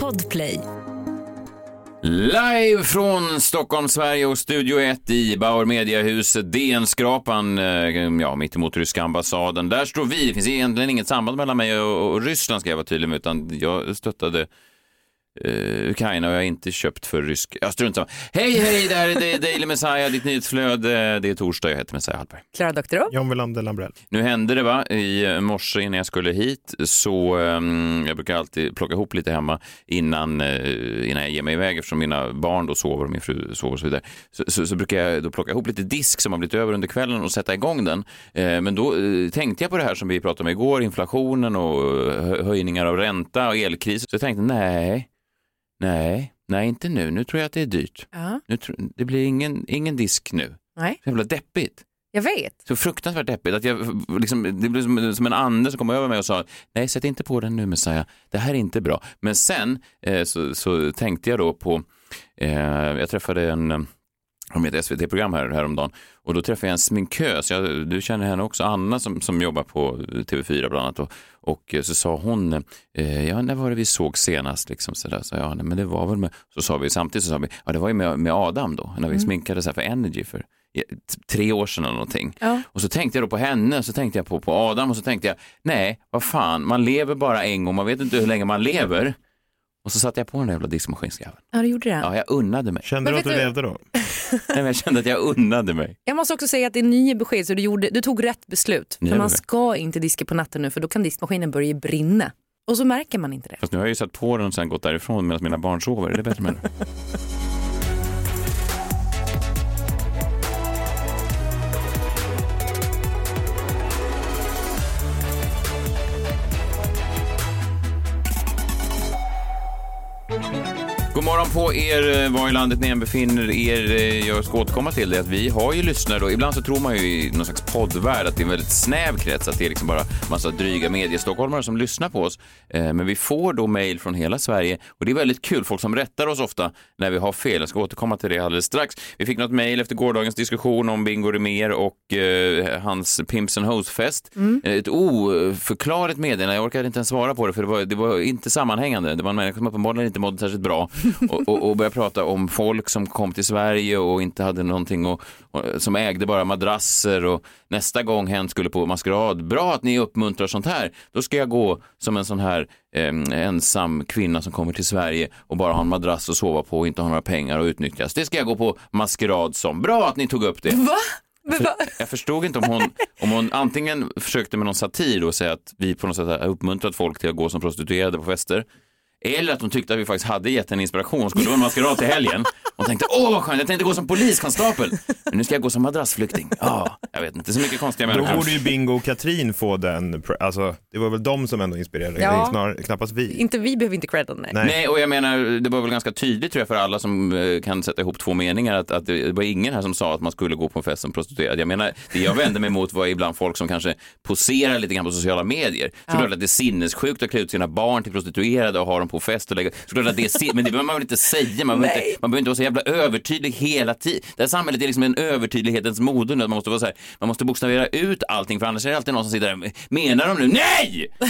Podplay. Live från Stockholm, Sverige och Studio 1 i Bauer Mediahuset, DN-skrapan, eh, ja, mitt emot ryska ambassaden. Där står vi. Det finns egentligen inget samband mellan mig och, och Ryssland ska jag vara tydlig med, utan jag stöttade Uh, Ukraina har jag inte köpt för rysk... Jag strunt samma. Hej, hej, det här är Daily Messiah, ditt nyhetsflöde. Det är torsdag, jag heter Messiah Hallberg. Klara Doktorow. John Welander Lambrell. Nu hände det va, i morse innan jag skulle hit, så um, jag brukar alltid plocka ihop lite hemma innan, uh, innan jag ger mig iväg eftersom mina barn då sover och min fru sover och så vidare. Så, så, så, brukar jag då plocka ihop lite disk som har blivit över under kvällen och sätta igång den. Uh, men då uh, tänkte jag på det här som vi pratade om igår, inflationen och höjningar av ränta och elkris. Så jag tänkte nej, Nej, nej inte nu. Nu tror jag att det är dyrt. Ja. Nu tro, det blir ingen, ingen disk nu. Nej, Så jävla deppigt. jag vet. Så fruktansvärt deppigt. Att jag, liksom, det blev som, en ande som kom över mig och sa nej, sätt inte på den nu Messiah. Det här är inte bra. Men sen eh, så, så tänkte jag då på, eh, jag träffade en eh, med ett SVT-program här, häromdagen. Och då träffade jag en sminkös, jag, du känner henne också, Anna som, som jobbar på TV4 bland annat. Och, och så sa hon, eh, ja när var det vi såg senast? Liksom sådär, så ja nej, men det var väl med, så sa vi samtidigt så sa vi, ja det var ju med, med Adam då, när vi sminkade så här för Energy för tre år sedan eller någonting. Ja. Och så tänkte jag då på henne, så tänkte jag på, på Adam och så tänkte jag, nej vad fan, man lever bara en gång, man vet inte hur länge man lever. Och så satte jag på den där jävla diskmaskinsjäveln. Ja, du gjorde det. Ja, jag unnade mig. Kände Men du att du levde då? Nej, men jag kände att jag unnade mig. Jag måste också säga att det är nya besked så du, gjorde, du tog rätt beslut. Nya För man besked. ska inte diska på natten nu för då kan diskmaskinen börja brinna. Och så märker man inte det. Fast nu har jag ju satt på den och sen gått därifrån medan mina barn sover. Är det bättre med det? God morgon på er, eh, var i landet ni än befinner er. Eh, Jag ska återkomma till det att vi har ju lyssnare då. Ibland så tror man ju i någon slags poddvärld att det är en väldigt snäv krets, att det är liksom bara massa dryga mediestockholmare som lyssnar på oss. Eh, Men vi får då mejl från hela Sverige och det är väldigt kul. Folk som rättar oss ofta när vi har fel. Jag ska återkomma till det alldeles strax. Vi fick något mejl efter gårdagens diskussion om Bingo Rimér och eh, hans Pimps and Hoes-fest. Eh, Ett oförklarligt meddelande. Jag orkade inte ens svara på det för det var, det var inte sammanhängande. Det var en människa som uppenbarligen inte mådde särskilt bra och, och, och började prata om folk som kom till Sverige och inte hade någonting och, och som ägde bara madrasser och nästa gång hen skulle på maskerad. Bra att ni uppmuntrar sånt här. Då ska jag gå som en sån här eh, ensam kvinna som kommer till Sverige och bara har en madrass att sova på och inte har några pengar och utnyttjas. Det ska jag gå på maskerad som. Bra att ni tog upp det. Va? För, va? jag förstod inte om hon, om hon antingen försökte med någon satir och säga att vi på något sätt har uppmuntrat folk till att gå som prostituerade på fester. Eller att hon tyckte att vi faktiskt hade gett henne inspiration. Skulle vara en maskerad till helgen. Hon tänkte, åh vad skönt, jag tänkte gå som poliskonstapel. Men nu ska jag gå som madrassflykting. Ja, jag vet inte, så mycket konstiga Då människor. borde ju Bingo och Katrin få den, alltså det var väl de som ändå inspirerade, Ja. Snar, knappast vi. Inte vi behöver inte credden, nej. Nej. Nej, och jag menar, det var väl ganska tydligt tror jag för alla som eh, kan sätta ihop två meningar att, att det var ingen här som sa att man skulle gå på en fest som prostituerad. Jag menar, det jag vände mig mot var ibland folk som kanske poserar lite grann på sociala medier. Såklart att det är sinnessjukt att klä ut sina barn till prostituerade och ha dem på fest och lägga, såklart att det är men det behöver man väl inte säga, man behöver inte, man behöver inte vara så jävla övertydlig hela tiden. Det här samhället är liksom en övertydlighetens mode nu, att man måste vara så här, man måste bokstavera ut allting för annars är det alltid någon som sitter där, menar de nu, nej!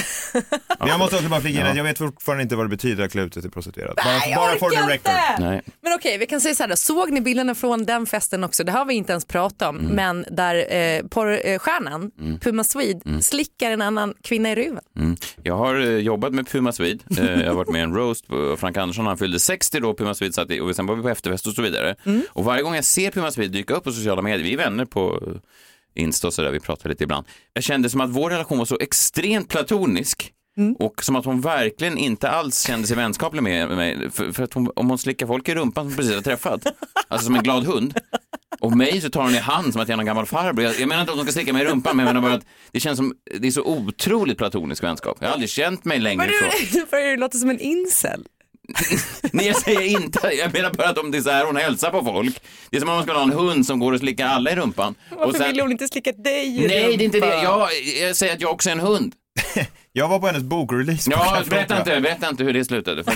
Men jag måste också bara flika in att jag vet fortfarande inte vad det betyder att klä ut sig till prostituerad. Bara, Nej, bara for the record. Nej. Men okej, vi kan säga så här. Såg ni bilderna från den festen också? Det har vi inte ens pratat om. Mm. Men där eh, porrstjärnan, Puma Swede, slickar en annan kvinna i ruven. Mm. Jag har eh, jobbat med Puma Swede. Eh, jag har varit med en roast på Frank Andersson. Han fyllde 60 då, Puma Swede satt i, och sen var vi på efterfest och så vidare. Och varje gång jag ser Puma Swede dyka upp på sociala medier, vi är vänner på eh, Insta och sådär, vi pratar lite ibland. Jag kände som att vår relation var så extremt platonisk. Och som att hon verkligen inte alls kände sig vänskaplig med mig. För, för att hon, om hon slickar folk i rumpan som precis har träffat, alltså som en glad hund. Och mig så tar hon i hand som att jag är en gammal farbror. Jag, jag menar inte att hon ska slicka mig i rumpan, men jag menar bara att det känns som, det är så otroligt platonisk vänskap. Jag har aldrig känt mig längre Men ifrån. du, börjar låta som en incel. Nej, jag säger inte, jag menar bara att om det är så här hon hälsar på folk. Det är som om man skulle ha en hund som går och slickar alla i rumpan. Varför och sen, vill hon inte slicka dig i Nej, det är inte det. rumpan? Jag, jag säger att jag också är en hund. Jag var på hennes bokrelease. Ja, berätta inte, berätta inte hur det slutade. För,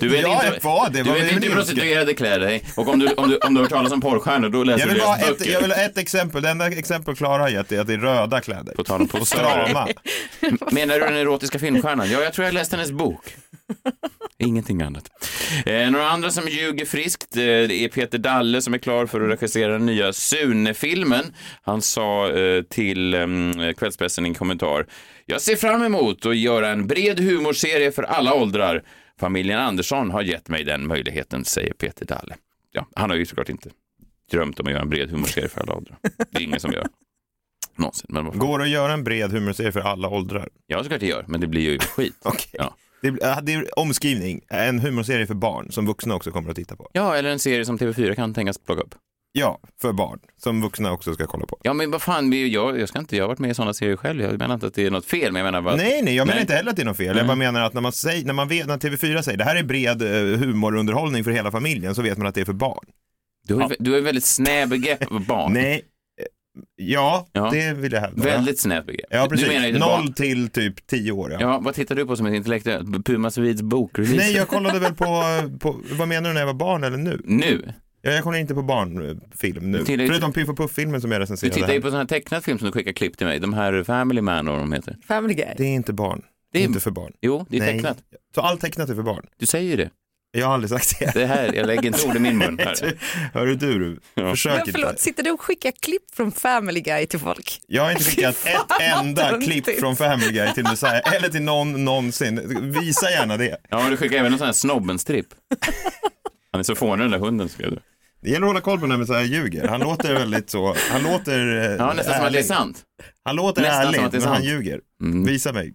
Du vet Ja, inte, det var det. Du vet vill inte hur prostituerade klär dig. Och om du, om du, om du har hört talas om porrstjärnor, då läser Jag du vill, ha deras ett, böcker. jag vill ha ett exempel. Det enda exempel Klara har gett är att det är röda kläder. På tal om strama. Menar du den erotiska filmstjärnan? Ja, jag tror jag läste hennes bok. Ingenting annat. Eh, några andra som ljuger friskt, eh, det är Peter Dalle som är klar för att regissera den nya Sune-filmen. Han sa eh, till eh, Kvällspressen i en kommentar. Jag ser fram emot att göra en bred humorserie för alla åldrar. Familjen Andersson har gett mig den möjligheten, säger Peter Dalle. Ja, han har ju såklart inte drömt om att göra en bred humorserie för alla åldrar. Det är ingen som gör. Någonsin. Men. Går det att göra en bred humorserie för alla åldrar? Ja, såklart det gör, men det blir ju skit. Okej. Ja. Det, är- det är omskrivning. En humorserie för barn som vuxna också kommer att titta på. Ja, eller en serie som TV4 kan tänkas plocka upp. Ja, för barn. Som vuxna också ska kolla på. Ja, men vad fan, jag, jag ska inte, jag har varit med i sådana serier själv. Jag menar inte att det är något fel, men jag menar bara... Nej, nej, jag menar Nej. inte heller att det är något fel. Jag bara menar att när man, säger, när man vet, när TV4 säger det här är bred eh, humorunderhållning för hela familjen så vet man att det är för barn. Du har, ju- du har ju väldigt snäv begrepp av barn. Nej, eh, ja, Ja. det vill jag hävda. Väldigt snävt begrepp. Ja, precis. Du menar ju Noll barn. till typ tio år. Ja. Ja, vad tittar du på som ett intellektuellt? Puma Svids bokrelease? Nej, jag kollade väl på, på, vad menar du när jag var barn eller nu? Nu? Ja, jag kollar inte på barnfilm nu. Du tittar Förutom Piff och Puff-filmen som jag Du recenserade. tittar ju på sån här tecknad film som du skickar klipp till mig. De här Family Man och vad de heter. Family Guy. Det är inte barn. Det är Det är- inte för barn. Jo, det är Nej. tecknat. Så allt tecknat är för barn? Du säger ju det. Jag har aldrig sagt det. Det här, jag lägger inte ord i min mun. Här. Hörru du, du. försök Men förlåt, inte. sitter du och skickar klipp från Family Guy till folk? Jag har inte skickat ett enda klipp från Family Guy till Messiah, eller till någon någonsin. Visa gärna det. Ja, du skickar även en sån här snobben-stripp. Han är så fånig den där hunden, skrev du. Det gäller att hålla koll på när Messiah ljuger. Han låter väldigt så, han låter eh, Ja, nästan som att det är ärlig. sant. Han låter Nästan ärlig, som att det är men han ljuger. Mm. Visa mig.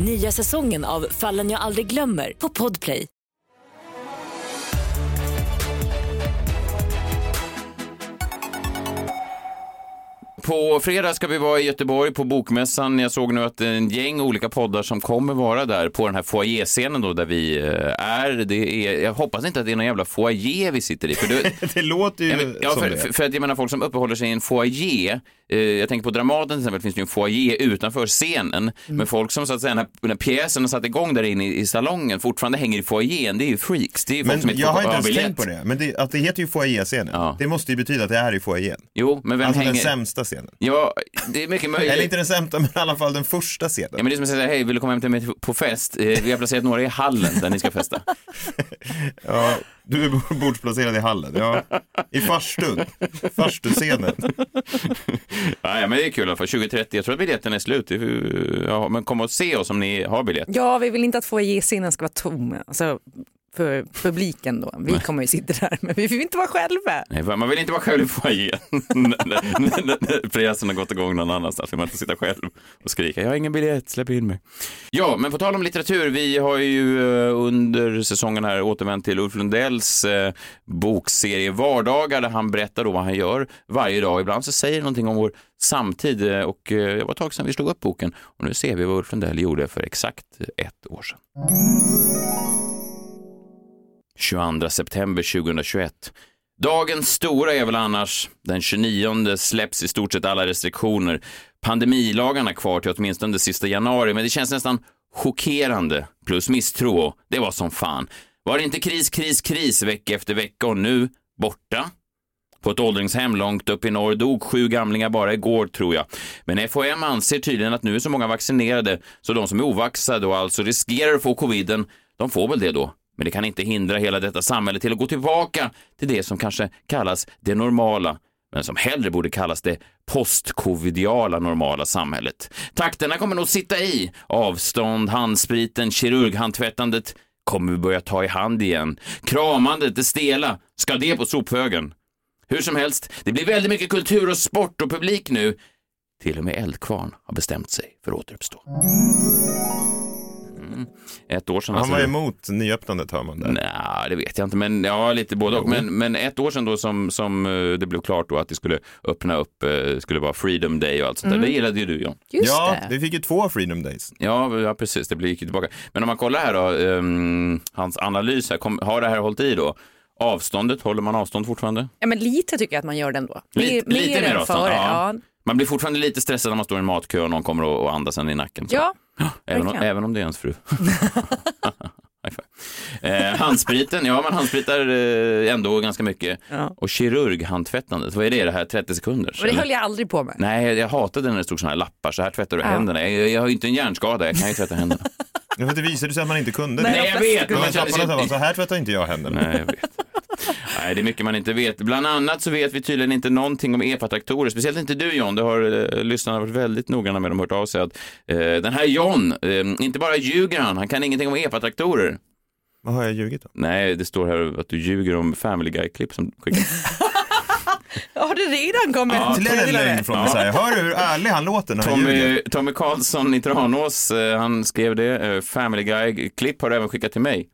Nya säsongen av Fallen jag aldrig glömmer på Podplay. På fredag ska vi vara i Göteborg på Bokmässan. Jag såg nu att en gäng olika poddar som kommer vara där på den här foajéscenen då där vi eh, är. Det är. Jag hoppas inte att det är någon jävla foajé vi sitter i. För det, Det låter ju Ja, men, ja, som för, det. för, för att jag menar folk som uppehåller sig i en eh, jag tänker på Dramaten till exempel, finns det ju en foyer utanför scenen, men folk som så att säga när, när pjäsen har satt igång där inne i, i salongen fortfarande hänger i foajén, det är ju freaks. Det är ju folk som Men inte jag har inte ens biljett. tänkt på det. Men det, att det heter ju foajéscenen. Ja. Det måste ju betyda att det är i foajén. Jo, men vem Alltså hänger... den sämsta scenen. Ja, det är mycket möjligt. Eller inte den sämsta, men i alla fall den första scenen. Ja, men det är som att säga, hej, vill du komma hem till mig på fest? Eh, Vi har placerat några i hallen där ni ska festa. Ja, du är bordsplacerad i hallen. Ja, i farstun. Farstuscenen. Ja, men det är kul i alla fall. 2030, jag tror att biljetten är slut. Ja, men kom och se oss om ni har biljett. Ja, vi vill inte att foajéscenen ska vara tom. Alltså, för publiken då. Vi kommer ju sitta där, men vi vill inte vara själva. Nej, man vill inte vara själv i foajén. pjäsen har gått igång någon annanstans vill man inte sitta själv och skrika jag har ingen biljett, släpp in mig. Ja, men på tal om litteratur, vi har ju eh, under säsongen här återvänt till Ulf Lundells eh, bokserie Vardagar där han berättar då vad han gör varje dag. Ibland så säger någonting om vår samtid eh, och det var ett tag sedan vi slog upp boken och nu ser vi vad Ulf Lundell gjorde för exakt ett år sedan. 22 september 2021. Dagens stora är väl annars, den 29 släpps i stort sett alla restriktioner. Pandemilagarna kvar till åtminstone sista januari, men det känns nästan chockerande. Plus misstro, det var som fan. Var det inte kris, kris, kris vecka efter vecka och nu borta? På ett åldringshem långt upp i norr dog sju gamlingar bara igår tror jag. Men FHM anser tydligen att nu är så många vaccinerade så de som är ovaxade och alltså riskerar att få coviden, de får väl det då. Men det kan inte hindra hela detta samhälle till att gå tillbaka till det som kanske kallas det normala, men som hellre borde kallas det postcovidiala normala samhället. Takterna kommer nog sitta i. Avstånd, handspriten, kirurghandtvättandet kommer vi börja ta i hand igen. Kramandet, det stela, ska det på sophögen? Hur som helst, det blir väldigt mycket kultur och sport och publik nu. Till och med Eldkvarn har bestämt sig för att återuppstå. Mm. Ett år sedan. Han alltså- var emot nyöppnandet hör man där. Nej, det vet jag inte, men ja, lite både och. Men, men ett år sedan då som, som eh, det blev klart då att det skulle öppna upp, eh, skulle vara Freedom Day och allt sånt där. Det gillade ju du John. Just ja, det. vi fick ju två Freedom Days. Ja, ja, precis, det gick ju tillbaka. Men om man kollar här då, ehm, hans analys här, kom, har det här hållit i då? Avståndet, håller man avstånd fortfarande? Ja, men lite tycker jag att man gör det ändå. Lite- lite mer än avstånd, före. ja. Man blir fortfarande lite stressad när man står i en matkö och någon kommer och, och andas en i nacken. Så. Ja, även, om, även om det är ens fru. Eh, handspriten, ja man handspritar eh, ändå ganska mycket. Ja. Och kirurghandtvättandet, vad är det det här 30 sekunder? och det höll jag aldrig på med. Nej, jag hatade när det stod såna här lappar, så här tvättar du Ja. händerna. Jag, jag har ju inte en hjärnskada, jag kan ju tvätta händerna. Ja, för det visade sig att man inte kunde Nej, det. Nej, jag vet. Men Man sa, sig... så här tvättar inte jag händerna. Nej, jag vet. Nej, det är mycket man inte vet. Bland annat så vet vi tydligen inte någonting om epatraktorer. Speciellt inte du John. Det har eh, lyssnarna varit väldigt noggranna med. De har hört av sig att eh, den här John, eh, inte bara ljuger han, han kan ingenting om epatraktorer. Vad har jag ljugit om? Nej, det står här att du ljuger om Family Guy-klipp som skickas. Har det redan kommit? Ja, en från Messiah. Hör du hur ärlig han låter när han ljuger? Tommy, Tommy Karlsson i Tranås, eh, han skrev det. Eh, Family Guy-klipp har du även skickat till mig.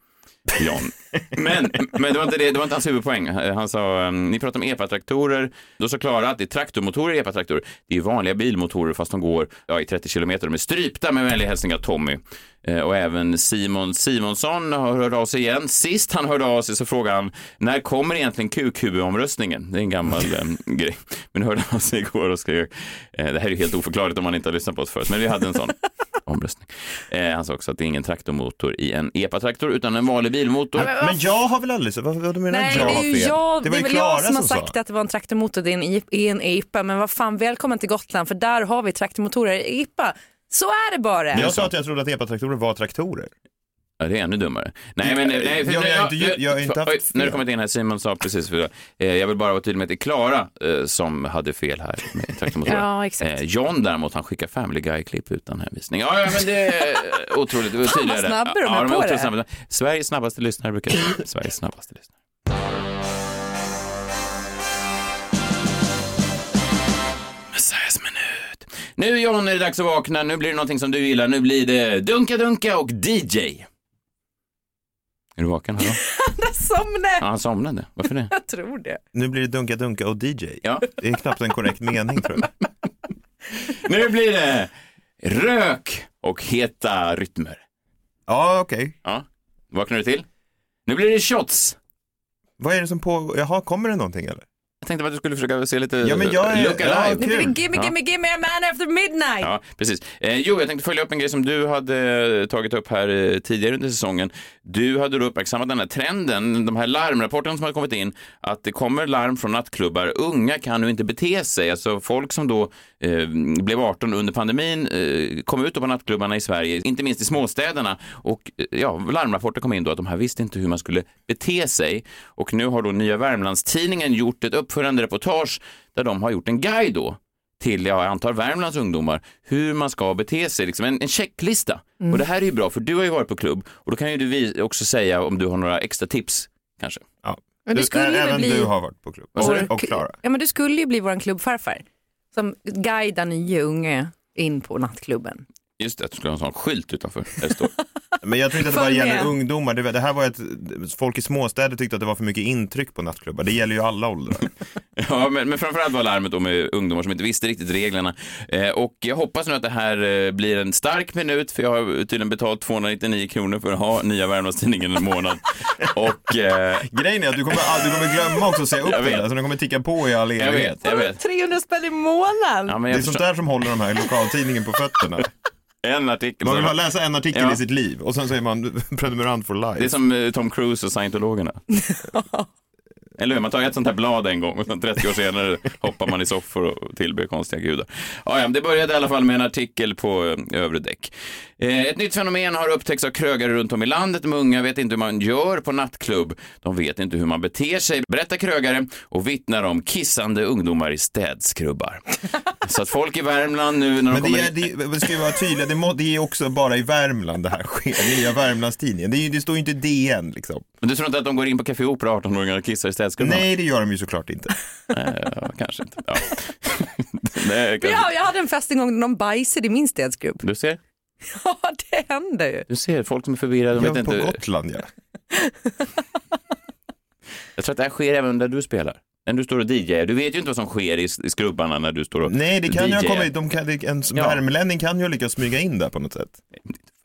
John. Men, men det, var inte det, det var inte hans huvudpoäng. Han sa, ehm, ni pratar om epatraktorer. Då sa Klara att det är traktormotorer i epatraktorer. Det är vanliga bilmotorer fast de går ja, i 30 kilometer. De är strypta med vänliga hälsningar Tommy. Eh, Och även Simon Simonsson har hört av sig igen. Sist han hörde av sig så frågade han, när kommer egentligen QQ-omröstningen? Det är en gammal eh, grej. Men hörde av sig igår och skrev, eh, det här är ju helt oförklarligt om man inte har lyssnat på oss förut, men vi hade en sån omröstning. Eh, han sa också att det är ingen traktormotor i en epatraktor utan en vanlig bilmotor. Men jag har väl aldrig så, vad, vad du menar Nej, jag det har fel? jag, det det var är ju väl jag Klara som har sagt sa. att det var en traktormotor i en, i en IPA. Men vad fan, välkommen till Gotland för där har vi traktormotorer i IPA. Så är det bara. Men jag sa att jag trodde att epatraktorer var traktorer. Ja, det är ännu dummare. Nej, men... Nej, för, Ja, men jag har inte- ja, jag har inte haft oj, När du kommit in här, Simon sa precis, för, eh, jag vill bara vara tydlig med att det är Klara eh, som hade fel här med. Ja, exakt. Eh, John däremot, han skickar Family Guy-klipp utan hänvisning. Ja, ja, men det är otroligt det var tydligare. vad snabba de ja, är på det. snabba. Sveriges snabbaste lyssnare brukar jag. Sveriges snabbaste lyssnare. Nu John är det dags att vakna. Nu blir det någonting som du gillar. Nu blir det Dunka Dunka och DJ. Är du vaken? Hallå? Jag somnade. Ja, han somnade. Varför det? Jag tror det. Nu blir det Dunka Dunka och DJ. Ja. Det är knappt en korrekt mening tror jag. Nu blir det rök och heta rytmer. Ja, okej. Ja, vaknar du till? Nu blir det shots. Vad är det som på... Jaha, kommer det någonting eller? Tänkte att du skulle försöka se lite Ja, men jag är- look ja, alive. Kul. det gimme, Ja. gimme, gimme a man after midnight. Ja, precis. Eh, jo, jag tänkte följa upp en grej som du hade tagit upp här eh, tidigare under säsongen. Du hade då uppmärksammat den här trenden, de här larmrapporterna som har kommit in, att det kommer larm från nattklubbar. Unga kan nu inte bete sig. Alltså folk som då eh, blev 18 under pandemin eh, kom ut på nattklubbarna i Sverige, inte minst i småstäderna. Och eh, ja, larmrapporter kom in då att de här visste inte hur man skulle bete sig. Och nu har då Nya Värmlandstidningen gjort ett uppförande reportage där de har gjort en guide då till, ja, jag antar Värmlands ungdomar, hur man ska bete sig, liksom en, en checklista. Och det här är ju bra, för du har ju varit på klubb och då kan ju du också säga om du har några extra tips, kanske. Men du skulle ju även bli du har varit på klubb. Och, du? och Klara. Ja, men du skulle ju bli vår klubbfarfar. Som guidar nya unga in på nattklubben. Just det, att du skulle ha en sån skylt utanför där det står. Men jag tror inte att det bara gäller ungdomar. Det, det här var ett, folk i småstäder tyckte att det var för mycket intryck på nattklubbar. Det gäller ju alla åldrar. Ja, men, men framförallt var larmet då med ungdomar som inte visste riktigt reglerna. Eh, och jag hoppas nu att det här eh, blir en stark minut, för jag har tydligen betalt 299 kronor för att ha nya Värmlandstidningen en månad. Och eh, Grejen är att du kommer, du kommer glömma också att säga upp Jag det vet. där, så den kommer ticka på i all jag evighet. vet, jag vet. 300 spänn i månaden. Ja, men Det är sånt förstår. där som håller de här lokaltidningen på fötterna. En artikel. Man vill bara läsa en artikel Ja. i sitt liv och sen så är man prenumerant for life. Det är som eh, Tom Cruise och scientologerna. Eller hur? Man tar ett sånt här blad en gång och sen 30 år senare hoppar man i soffor och tillber konstiga gudar. Ja, ja, det började i alla fall med en artikel på eh, övre däck. Eh, ett nytt fenomen har upptäckts av krögare runt om i landet. De unga vet inte hur man gör på nattklubb. De vet inte hur man beter sig, berättar krögare och vittnar om kissande ungdomar i städskrubbar. Så att folk i Värmland nu när de Men kommer det, är, det, vi ska ju vara tydliga, det, må, det är också bara i Värmland det här sker. Nya Värmlandstidningen. Det, är det står ju inte DN liksom. Men du tror inte att de går in på Café Opera 18-åringar och kissar i städskrubban? Nej, det gör de ju såklart inte. Ja, kanske inte. Ja. Nej, kanske. Ja, jag hade en fest en gång när de bajsade i min städsgrupp. Du ser, Ja, det hände ju. du ser, folk som är förvirrade, de Ja, vet på inte. Gotland ja. Jag tror att det här sker även där du spelar. När du står och DJar. Du vet ju inte vad som sker i, i skrubbarna när du står och Nej, det kan ju ha DJar. kommit, de kan, en Ja. värmlänning kan ju ha lyckats smyga in där på något sätt.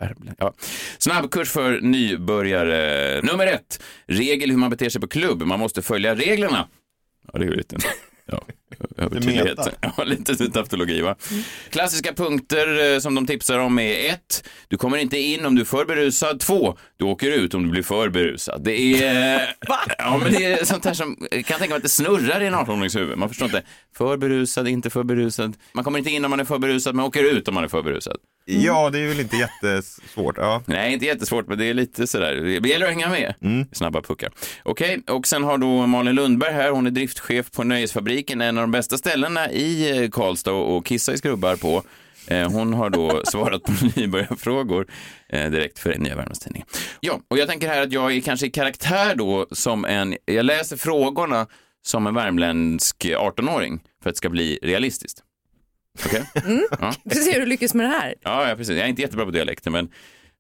Värmland. Ja. Snabbkurs för nybörjare. Nummer ett. Regel hur man beter sig på klubb. Man måste följa reglerna. Ja, det är ju lite... Ja, övertydlighet. Ja, lite tautologi va. Klassiska punkter eh, som de tipsar om är ett. Du kommer inte in om du är för berusad. Två. Du åker ut om du blir för berusad. Det är... Ja, men det är sånt här som... Jag kan tänka mig att det snurrar i en 18-årings huvud. Man förstår inte. För berusad, inte för berusad. Man kommer inte in om man är för berusad, men åker ut om man är för berusad. Ja, det är väl inte jättesvårt. Ja. Nej, inte jättesvårt, men det är lite sådär. Det gäller att hänga med. Snabba puckar. Okej, och sen har då Malin Lundberg här. Hon är driftchef på Nöjesfabriken, en av de bästa ställena i eh, Karlstad och kissa i skrubbar på. Eh, Hon har då svarat på nybörjarfrågor eh, direkt för Nya Värmlandstidningen. Ja, och jag tänker här att jag är kanske i karaktär då som en, jag läser frågorna som en värmländsk 18-åring för att det ska bli realistiskt. Okej? Ja. Vi får se hur du lyckas med det här. Ja, ja, precis. Jag är inte jättebra på dialekter, men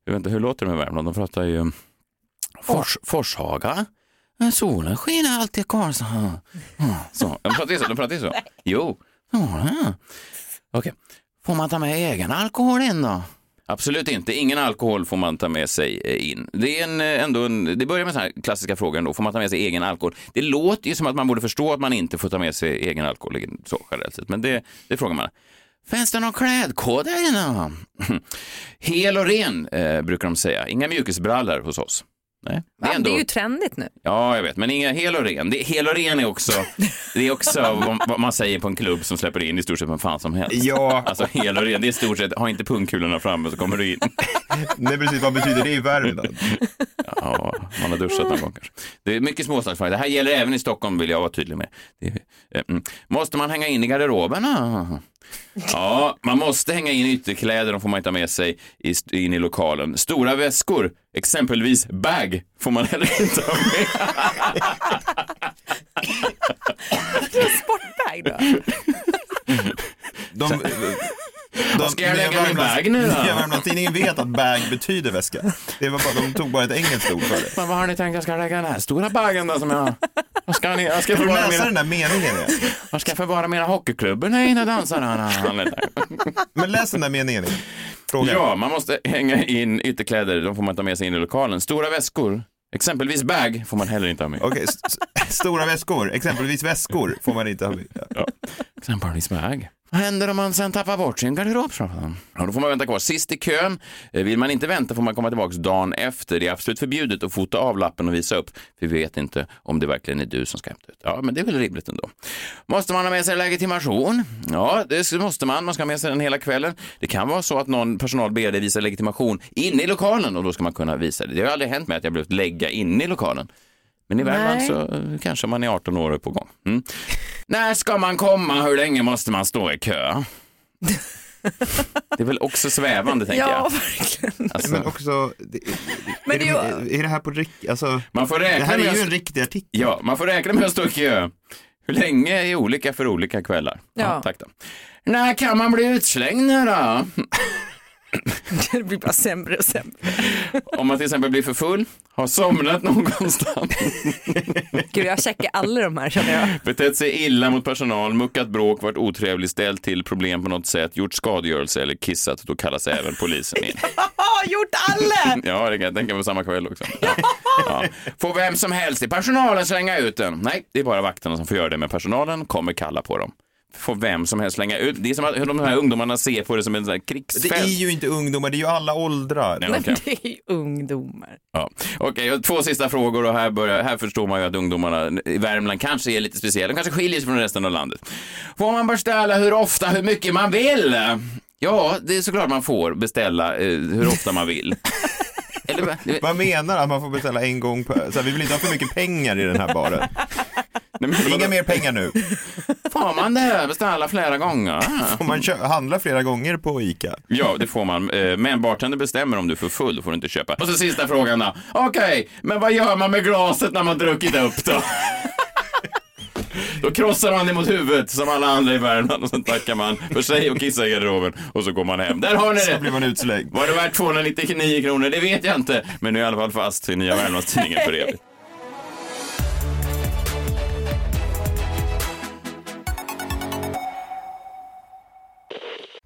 jag vet inte, hur låter det med Värmland? De pratar ju Fors, Forshaga. Solen skiner alltid i Karlshamn. Så. De pratar ju så. De pratar så. Jo. Okej. Får man ta med egen alkohol in då? Absolut inte. Ingen alkohol får man ta med sig eh, in. Det, är en, eh, ändå en, det börjar med så här klassiska frågor ändå. Får man ta med sig egen alkohol? Det låter ju som att man borde förstå att man inte får ta med sig egen alkohol så generellt sett. Men det, det frågar man. Finns det någon klädkod där inne? Hel och ren eh, brukar de säga. Inga mjukisbrallor hos oss. Nej, det är ändå... Det är ju trendigt nu. Ja, jag vet, men inga hel och ren. Det, hel och ren är också, det är också vad, vad man säger på en klubb som släpper in i stort sett vem fan som helst. Ja, Alltså hel och ren, det är i stort sett, ha inte pungkulorna framme så kommer du in. nej precis. Vad betyder det i Värmland? Ja, man har duschat någon gång kanske. Det är mycket småstadsfrågor. Det här gäller även i Stockholm vill jag vara tydlig med. Det är, eh, mm. Måste man hänga in i garderoberna? Ja, man måste hänga in ytterkläder, de får man inte ha med sig i, in i lokalen. Stora väskor, exempelvis bag, får man heller inte ha med. Sportbag då? De, de, ska jag lägga min bag nu då? Värmlandstidningen vet att bag betyder väska. Det var bara, de tog bara ett engelskt ord för det. Men vad har ni tänkt jag ska lägga den här stora bagen då som jag... Vad ska, ni, jag ska Kan du förvara läsa den mina, där meningen igen? vad ska jag förvara mina hockeyklubbor när jag hinner dansa? Men läs den där meningen igen. Fråga. Ja, man måste hänga in ytterkläder, de får man ta med sig in i lokalen. Stora väskor, exempelvis bag, får man heller inte ha med. Okej, s- s- stora väskor, exempelvis väskor, får man inte ha med. Ja. Exempelvis bag. Vad händer om man sen tappar bort sin garderob? Ja, då får man vänta kvar sist i kön. Eh, vill man inte vänta får man komma tillbaka dagen efter. Det är absolut förbjudet att fota av lappen och visa upp. För vi vet inte om det verkligen är du som ska hämta ut. Ja, men det är väl rimligt ändå. Måste man ha med sig legitimation? Ja, det måste man. Man ska ha med sig den hela kvällen. Det kan vara så att någon personal ber dig visa legitimation inne i lokalen och då ska man kunna visa det. Det har aldrig hänt mig att jag blivit lägga inne i lokalen. Men i Värmland Nej. så eh, kanske man är 18 år och är på gång. Mm. När ska man komma? Hur länge måste man stå i kö? Det är väl också svävande, tänker Ja, jag. verkligen. Alltså, Men också, det, Men är, det är det, är det här på riktigt? Alltså, man får det räkna här med är ju en riktig artikel. Ja, man får räkna med att stå i kö. Hur länge är olika för olika kvällar? Ja. tack då. När kan man bli utslängd nu då? Det blir bara sämre och sämre. Om man till exempel blir för full, har somnat någonstans, Gud, jag checkar alla de här känner jag. betett sig illa mot personal, muckat bråk, varit otrevlig, ställt till problem på något sätt, gjort skadegörelse eller kissat, då kallas även polisen in. Gjort alla! Ja, det kan jag tänka mig samma kväll också. Ja. Får vem som helst i personalen slänga ut den? Nej, det är bara vakterna som får göra det, men personalen kommer kalla på dem. Får vem som helst slänga ut. Det är som att hur de här ungdomarna ser på det som en sån här Det krigsfält. är ju inte ungdomar, det är ju alla åldrar. Nej, Men okej. det är ju ungdomar. Ja. Okej, har två sista frågor och här, börjar, här förstår man ju att ungdomarna i Värmland kanske är lite speciella. De kanske skiljer sig från resten av landet. Får man beställa hur ofta, hur mycket man vill? Ja, det är såklart man får beställa eh, hur ofta man vill. Eller, va? Vad menar du? Att man får beställa en gång per... Så här, vi vill inte ha för mycket pengar i den här baren. Inga mer pengar nu. Får man det? Beställa flera gånger? Får man kö- handla flera gånger på ICA? Ja, det får man. Eh, Men bartender bestämmer om du är för full, då får du inte köpa. Och så sista frågan då. Okej, men vad gör man med glaset när man druckit upp då? Då krossar man det mot huvudet som alla andra i Värmland och så tackar man för sig och kissar i garderoben och så går man hem. Där har ni det! blir man utslängd. Var det värt 299 kronor? Det vet jag inte. Men nu är i alla fall fast i Nya Värmlandstidningen för evigt.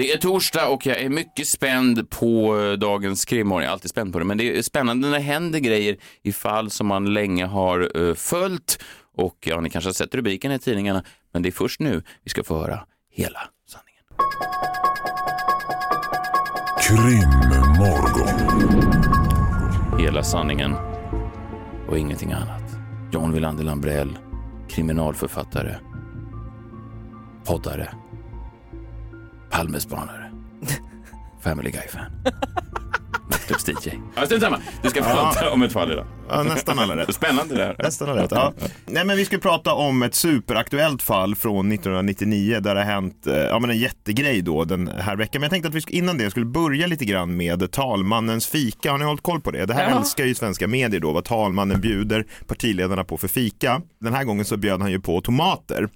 Det är torsdag och jag är mycket spänd på eh, dagens krimmorgon. Jag är alltid spänd på det, men det är spännande när det händer grejer i fall som man länge har eh, följt. Och ja, ni kanske har sett rubriken i tidningarna, men det är först nu vi ska få höra hela sanningen. Krimmorgon. Hela sanningen och ingenting annat. John Wilander Lambrell, kriminalförfattare, poddare, Palmespanare, Family Guy-fan, Nattklubs DJ. Ja, strunt samma. Du ska prata om ett fall idag. Ja, nästan alla rätt. Spännande det här. Nästan alla rätt. Ja. Nej, men vi ska prata om ett superaktuellt fall från 1999 där det har hänt eh, ja, men en jättegrej då den här veckan. Men jag tänkte att vi innan det skulle börja lite grann med talmannens fika. Har ni hållit koll på det? Det här Ja. älskar ju svenska medier då, vad talmannen bjuder partiledarna på för fika. Den här gången så bjöd han ju på tomater.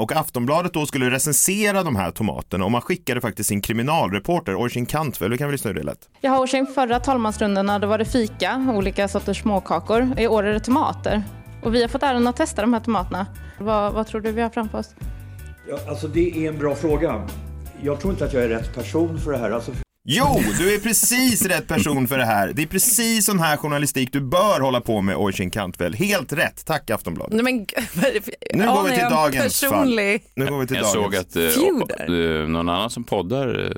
Och Aftonbladet då skulle recensera de här tomaterna och man skickade faktiskt sin kriminalreporter Oisin Kantvel, vi kan väl lyssna hur det lät. Jag har sin förra talmansrundorna då var det fika, olika sorters småkakor. I år är det tomater. Och vi har fått äran att testa de här tomaterna. Vad, vad tror du vi har framför oss? Ja, alltså det är en bra fråga. Jag tror inte att jag är rätt person för det här. Alltså, Jo, du är precis rätt person för det här. Det är precis sån här journalistik du bör hålla på med, Oisin Kantvel. Helt rätt. Tack Aftonbladet. Nej, men, Nu går vi till dagens personlig... fall. Nu går vi till Jag dagens. såg att eh, eh, någon annan som poddar eh,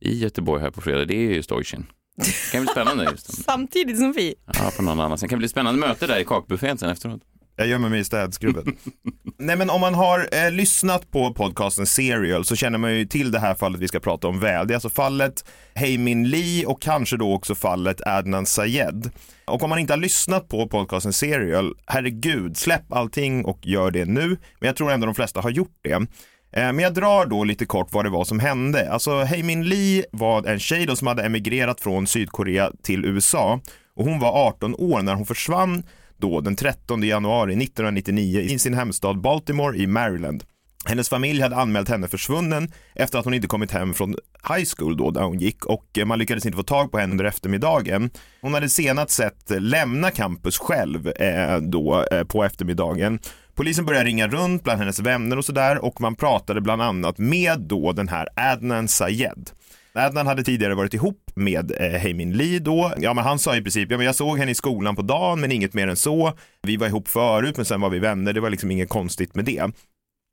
i Göteborg här på fredag, det är ju Stoicin. Det kan bli spännande just. Samtidigt som vi. Ja, på någon annan. Sen kan det bli spännande möte där i kakbuffén sen efteråt. Jag gömmer mig i städskrubben. Nej men om man har eh, lyssnat på podcasten Serial så känner man ju till det här fallet vi ska prata om väl. Det är alltså fallet Heimin Lee och kanske då också fallet Adnan Sayed. Och om man inte har lyssnat på podcasten Serial, herregud, släpp allting och gör det nu. Men jag tror ändå de flesta har gjort det. Eh, Men jag drar då lite kort vad det var som hände. Alltså Heimin Lee var en tjej då som hade emigrerat från Sydkorea till USA och hon var 18 år när hon försvann då den 13 januari 1999 i sin hemstad Baltimore i Maryland. Hennes familj hade anmält henne försvunnen efter att hon inte kommit hem från high school då där hon gick och eh, man lyckades inte få tag på henne under eftermiddagen. Hon hade senast sett eh, lämna campus själv eh, då eh, på eftermiddagen. Polisen började ringa runt bland hennes vänner och sådär och man pratade bland annat med då den här Adnan Sayed. Adnan hade tidigare varit ihop med eh, Heimin Lee då. Ja, men han sa i princip, ja, men jag såg henne i skolan på dagen, men inget mer än så. Vi var ihop förut, men sen var vi vänner. Det var liksom inget konstigt med det.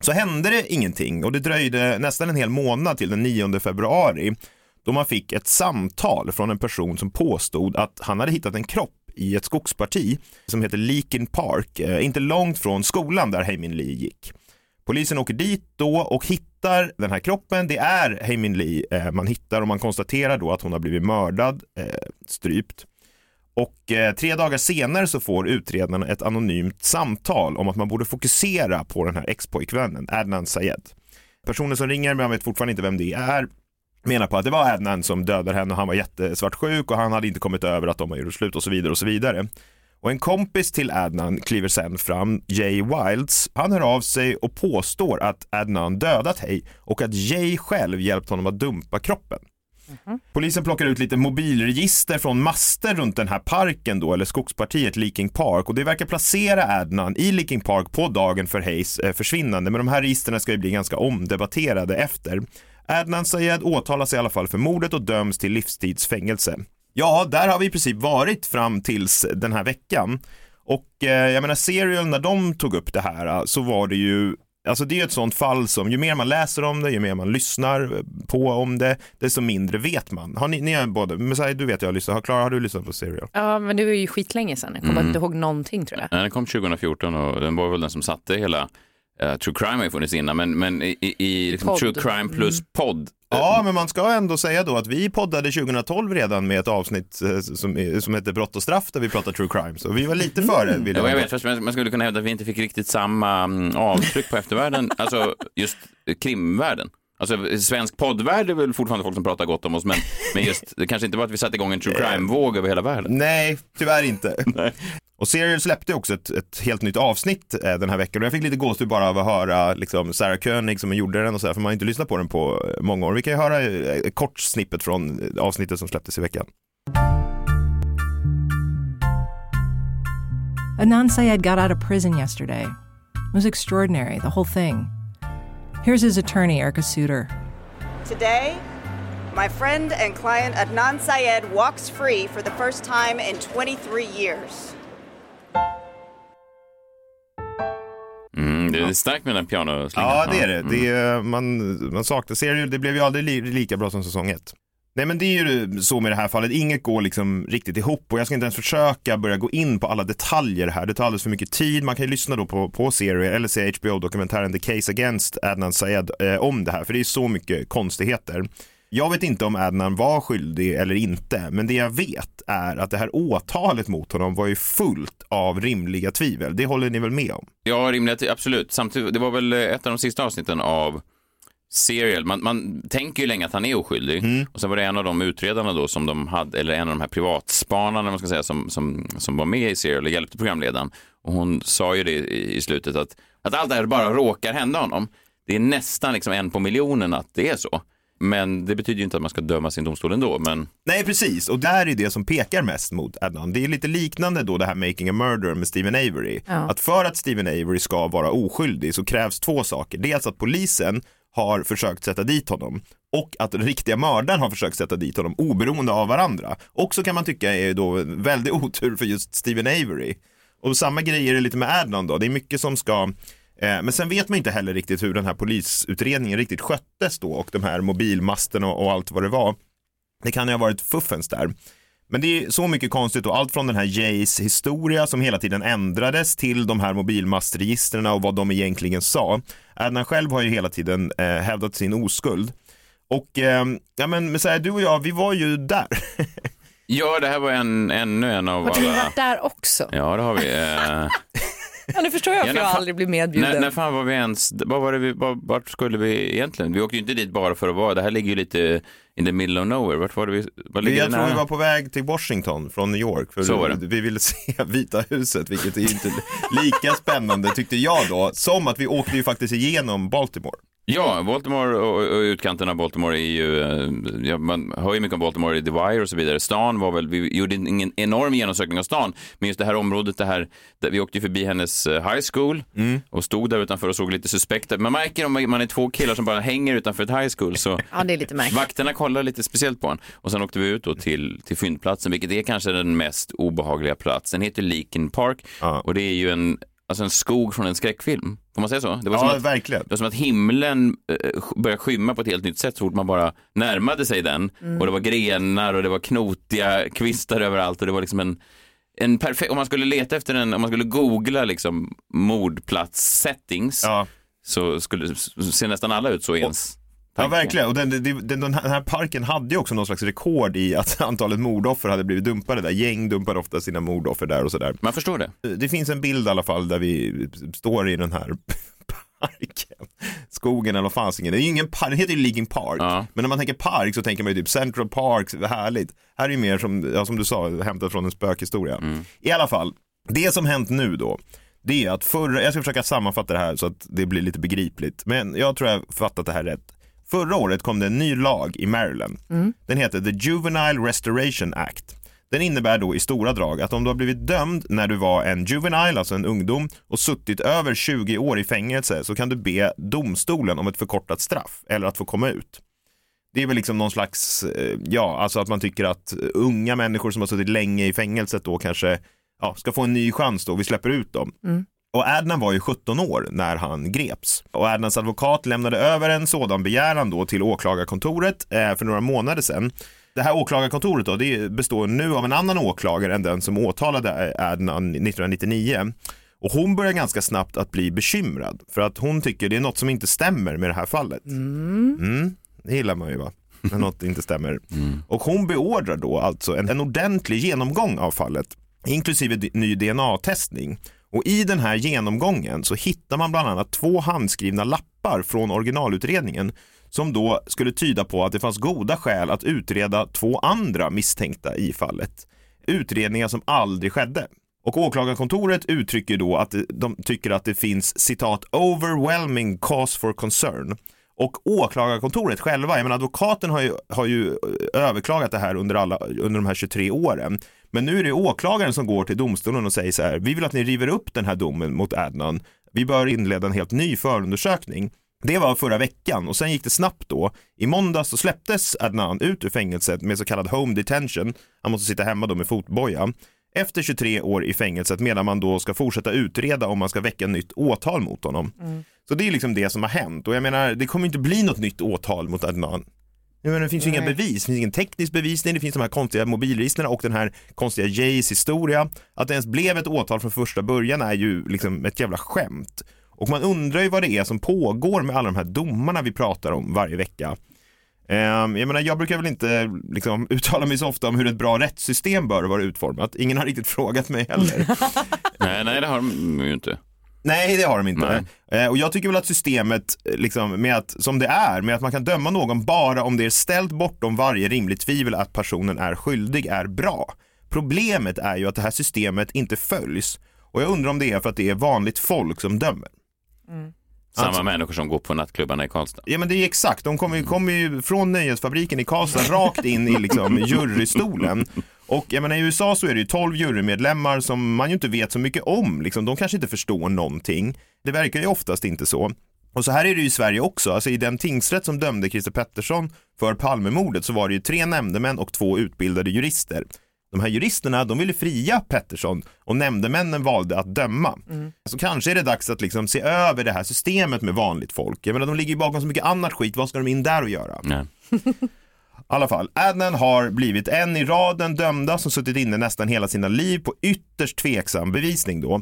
Så hände det ingenting och det dröjde nästan en hel månad till den 9 februari då man fick ett samtal från en person som påstod att han hade hittat en kropp i ett skogsparti som heter Leakin Park, eh, inte långt från skolan där Heimin Lee gick. Polisen åker dit då och hittar den här kroppen. Det är Heimin Lee eh, man hittar och man konstaterar då att hon har blivit mördad, eh, strypt. Och eh, tre dagar senare så får utredarna ett anonymt samtal om att man borde fokusera på den här expojkvännen, Adnan Sayed. Personen som ringer, men han vet fortfarande inte vem det är, menar på att det var Adnan som dödade henne och han var jättesvartsjuk och han hade inte kommit över att de har gjort slut och så vidare och så vidare. Och en kompis till Adnan kliver sen fram, Jay Wilds. Han hör av sig och påstår att Adnan dödat Hay och att Jay själv hjälpt honom att dumpa kroppen. Polisen plockar ut lite mobilregister från master runt den här parken då, eller skogspartiet Leaking Park och det verkar placera Adnan i Leaking Park på dagen för Hayes eh, försvinnande. Men de här registren ska ju bli ganska omdebatterade efter. Adnan Sayed åtalas i alla fall för mordet och döms till livstidsfängelse. Ja, där har vi i princip varit fram tills den här veckan. Och eh, jag menar, Serial, när de tog upp det här eh, så var det ju Alltså det är ett sånt fall som ju mer man läser om det, ju mer man lyssnar på om det, desto mindre vet man. Har ni, ni har både, Messiah, du vet jag har lyssnat, Klara har du lyssnat på Serial? Ja, men det var ju skitlänge sedan. Jag kommer Mm. inte ihåg någonting tror jag. Nej, Den kom 2014 och den var väl den som satte hela eh, True Crime har ju funnits innan, men, men i, i- i liksom. True Crime plus podd. Ja, men man ska ändå säga då att vi poddade 2012 redan med ett avsnitt eh, som, som heter Brott och straff där vi pratar true crime. Så vi var lite före. vill Ja, jag vet, fast man man skulle kunna hävda att vi inte fick riktigt samma mm, avtryck på eftervärlden, alltså just krimvärlden. Alltså svensk poddvärld är väl fortfarande folk som pratar gott om oss, men, men just det kanske inte var att vi satte igång en true crime-våg över hela världen. Nej, tyvärr inte. Och Serial släppte också ett, ett helt nytt avsnitt eh, den här veckan och jag fick lite gåshud bara av att höra liksom, Sarah Koenig som gjorde den och så här, för man har inte lyssnat på den på eh, många år. Vi kan ju höra eh, ett kort snippet från eh, avsnittet som släpptes i veckan. Adnan Syed got out of prison yesterday. It was extraordinary, the whole thing. Here's his attorney, Erica Suter. Today, my friend and client Adnan Syed walks free for the first time in 23 years. Mm, det är starkt med den pianoslingan. Ja, det är det. Mm. det är, man, man saknar Serial, det blev ju aldrig li, lika bra som säsong ett. Nej men det är ju så med det här fallet, inget går liksom riktigt ihop och jag ska inte ens försöka börja gå in på alla detaljer här, det tar alldeles för mycket tid. Man kan ju lyssna då på, på serier eller se HBO-dokumentären The Case Against Adnan Syed eh, om det här, för det är så mycket konstigheter. Jag vet inte om Adnan var skyldig eller inte, men det jag vet är att det här åtalet mot honom var ju fullt av rimliga tvivel. Det håller ni väl med om? Ja, rimliga absolut. Samtidigt, det var väl eh, ett av de sista avsnitten av Serial. Man, man tänker ju länge att han är oskyldig. Och sen var det en av de utredarna då som de hade, eller en av de här privatspanarna man ska säga, som, som, som var med i Serial och hjälpte programledaren. Och hon sa ju det i, i slutet att, att allt det här bara råkar hända honom. Det är nästan liksom en på miljonen att det är så. Men det betyder ju inte att man ska döma sin domstol ändå. Men Nej, precis. Och där är det som pekar mest mot Adnan. Det är lite liknande då det här Making a Murder med Stephen Avery. Ja. Att för att Stephen Avery ska vara oskyldig så krävs två saker. Dels att polisen har försökt sätta dit honom och att riktiga mördaren har försökt sätta dit honom oberoende av varandra. Också kan man tycka är då väldigt otur för just Steven Avery. Och samma grej är det lite med Adnan då. Det är mycket som ska eh, men sen vet man inte heller riktigt hur den här polisutredningen riktigt sköttes då och de här mobilmasterna och, och allt vad det var. Det kan ju ha varit fuffens där. Men det är så mycket konstigt och allt från den här Jays historia som hela tiden ändrades till de här mobilmastregistren och vad de egentligen sa. Adnan själv har ju hela tiden eh, hävdat sin oskuld. Och eh, ja men Messiah, du och jag, vi var ju där. ja, det här var en, ännu en av Har du alla... varit där också? Ja, det har vi. Eh... Ja, nu förstår jag Ja, varför när jag aldrig blir medbjuden. När, när fan var vi ens, vad var det vi, var, vart skulle vi egentligen? Vi åkte ju inte dit bara för att vara, det här ligger ju lite in the middle of nowhere. Vart var det vi, vad ligger Jag tror vi var på väg till Washington från New York. För Så var det. Vi ville se Vita huset, vilket är inte lika spännande tyckte jag då. Som att vi åkte ju faktiskt igenom Baltimore. Ja, Baltimore och, utkanten av Baltimore är ju, eh, ja, man hör ju mycket om Baltimore i The Wire och så vidare. Stan var väl, vi gjorde ingen enorm genomsökning av stan, men just det här området, det här, där vi åkte ju förbi hennes eh, high school och stod där utanför och såg lite suspekt ut. Man märker om man är två killar som bara hänger utanför ett high school så Ja, det är lite märkligt. Vakterna kollar lite speciellt på en. Och sen åkte vi ut då till, till fyndplatsen, vilket är kanske den mest obehagliga platsen. Den heter Leakin Park och det är ju en, alltså en skog från en skräckfilm. Får man säga så? Det var, Ja, som att, verkligen. det var som att himlen eh, började skymma på ett helt nytt sätt så fort man bara närmade sig den. Mm. Och det var grenar och det var knotiga kvistar överallt och det var liksom en en perfekt, om man skulle leta efter en, om man skulle googla liksom mordplats settings så skulle se nästan alla ut så i ens Ja, verkligen. Och den, den, den, här parken hade ju också någon slags rekord i att antalet mordoffer hade blivit dumpade där. Gäng dumpar ofta sina mordoffer där och sådär. Man förstår det. Det finns en bild i alla fall där vi står i den här parken. Skogen eller vad fasingen. Det är ju ingen park, den heter ju Leaking Park. Men när man tänker park så tänker man ju typ Central Park, härligt. Här är ju mer som, ja, som du sa, hämtat från en spökhistoria. I alla fall, det som hänt nu då, det är att förra, jag ska försöka sammanfatta det här så att det blir lite begripligt. Men jag tror jag fattat det här rätt. Förra året kom det en ny lag i Maryland. Den heter The Juvenile Restoration Act. Den innebär då i stora drag att om du har blivit dömd när du var en juvenile, alltså en ungdom, och suttit över 20 år i fängelse så kan du be domstolen om ett förkortat straff eller att få komma ut. Det är väl liksom någon slags, eh, ja, alltså att man tycker att unga människor som har suttit länge i fängelset då kanske ja, ska få en ny chans då, vi släpper ut dem. Mm. Och Adnan var ju 17 år när han greps. Och Adnans advokat lämnade över en sådan begäran då till åklagarkontoret eh, för några månader sedan. Det här åklagarkontoret då, det består nu av en annan åklagare än den som åtalade Adnan 1999. Och hon börjar ganska snabbt att bli bekymrad för att hon tycker det är något som inte stämmer med det här fallet. Mm, det gillar man ju va? När något inte stämmer. Och hon beordrar då alltså en, en ordentlig genomgång av fallet, inklusive ny DNA-testning. Och i den här genomgången så hittar man bland annat två handskrivna lappar från originalutredningen som då skulle tyda på att det fanns goda skäl att utreda två andra misstänkta i fallet. Utredningar som aldrig skedde. Och åklagarkontoret uttrycker då att de tycker att det finns citat overwhelming cause for concern. Och åklagarkontoret själva, jag menar advokaten har ju, har ju eh, överklagat det här under, alla, under de här 23 åren. Men nu är det åklagaren som går till domstolen och säger så här, vi vill att ni river upp den här domen mot Adnan. Vi bör inleda en helt ny förundersökning. Det var förra veckan och sen gick det snabbt då. I måndags så släpptes Adnan ut ur fängelset med så kallad home detention. Han måste sitta hemma då med fotboja. Efter 23 år i fängelset medan man då ska fortsätta utreda om man ska väcka nytt åtal mot honom. Så det är liksom det som har hänt och jag menar det kommer inte bli något nytt åtal mot Adnan. Jag menar, det finns ju inga Nej. bevis, det finns ingen teknisk bevisning, det finns de här konstiga mobilregistren och den här konstiga Jays historia. Att det ens blev ett åtal från första början är ju liksom ett jävla skämt. Och man undrar ju vad det är som pågår med alla de här domarna vi pratar om varje vecka. Ehm, jag menar, jag brukar väl inte liksom, uttala mig så ofta om hur ett bra rättssystem bör vara utformat. Ingen har riktigt frågat mig heller. Nej, nej, det har de ju inte. Nej, det har de inte. Eh, och jag tycker väl att systemet, eh, liksom, med att, som det är, med att man kan döma någon bara om det är ställt bortom varje rimligt tvivel att personen är skyldig, är bra. Problemet är ju att det här systemet inte följs. Och jag undrar om det är för att det är vanligt folk som dömer. Samma Alltså- människor som går på nattklubbarna i Karlstad. Ja men det är exakt, de kommer ju, kommer ju från nöjesfabriken i Karlstad rakt in i liksom jurystolen. Och jag menar i USA så är det ju 12 jurymedlemmar som man ju inte vet så mycket om, liksom. de kanske inte förstår någonting. Det verkar ju oftast inte så. Och så här är det ju i Sverige också, alltså i den tingsrätt som dömde Christer Pettersson för Palmemordet så var det ju tre nämndemän och två utbildade jurister. De här juristerna, de ville fria Pettersson och nämndemännen valde att döma. Så kanske är det dags att liksom se över det här systemet med vanligt folk. Jag menar, de ligger ju bakom så mycket annat skit, vad ska de in där och göra? I alla fall, Adnan har blivit en i raden dömda som suttit inne nästan hela sina liv på ytterst tveksam bevisning då.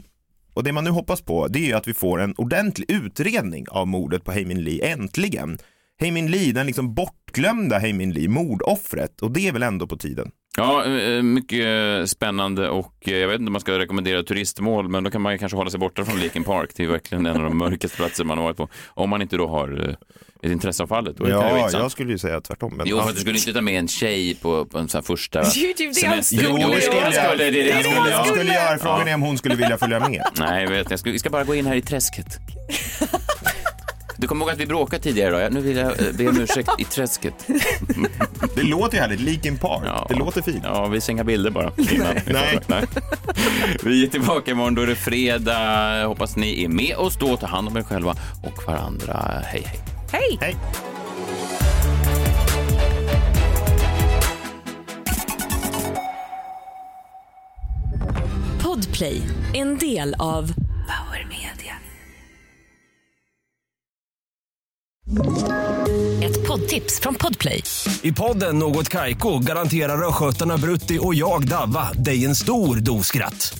Och det man nu hoppas på det är ju att vi får en ordentlig utredning av mordet på Heimin Lee, äntligen. Heimin Lee, den liksom bortglömda Heimin Lee, mordoffret. Och det är väl ändå på tiden. Ja, eh, mycket spännande och eh, jag vet inte om man ska rekommendera turistmål, men då kan man ju kanske hålla sig borta från Leakin Park. Det är verkligen en av de mörkaste platser man har varit på. Om man inte då har eh, ett intresse av fallet. Då kan det vara Ja, jag skulle ju säga tvärtom. Men Jo, för att du skulle inte ta med en tjej på, på en sån här första typ semester. skulle Jo, det skulle jag. skulle, det det skulle skulle. jag Ja. skulle göra. Frågan är om hon skulle vilja följa med. Nej, jag vet. Jag ska, vi ska bara gå in här i träsket. Du kommer ihåg att vi bråkade tidigare? Ja, Nu vill jag eh, be om ursäkt i träsket. Det låter ju härligt, Leakin Park. Det låter fint. Ja, vi sängar bilder bara. Innan. Nej. Nej. Vi är tillbaka imorgon, då är det fredag. Hoppas ni är med oss då. Ta hand om er själva och varandra. Hej, hej. Hej! Hej! Podplay, en del av Power Media. Ett poddtips från Podplay. I podden Något Kaiko garanterar östgötarna Brutti och jag, Davva, dig en stor dos skratt.